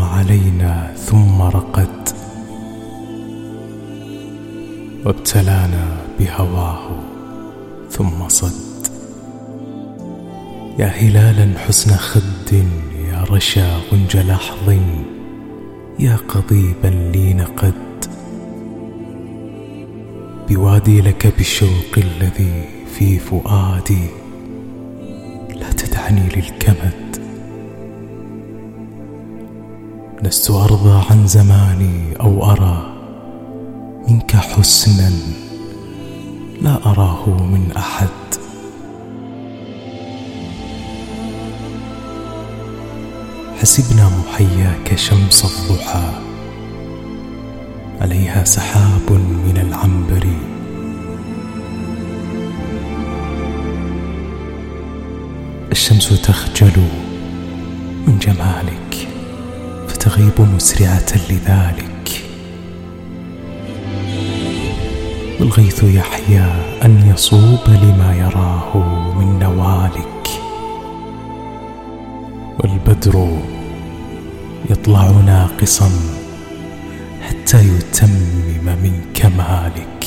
علينا ثم رقد. وابتلانا بهواه ثم صد. يا هلالا حسن خد يا رشا غنج لحظ يا قضيبا لي نقد. بوادي لك بالشوق الذي في فؤادي لا تدعني للكمد. لست أرضى عن زماني أو أرى منك حسنا لا أراه من أحد. حسبنا محياك شمس الضحى عليها سحاب من العنبر. الشمس تخجل من جمالك. فتغيب مسرعة لذلك. والغيث يحيا أن يصوب لما يراه من نوالك. والبدر يطلع ناقصا حتى يتمم من كمالك.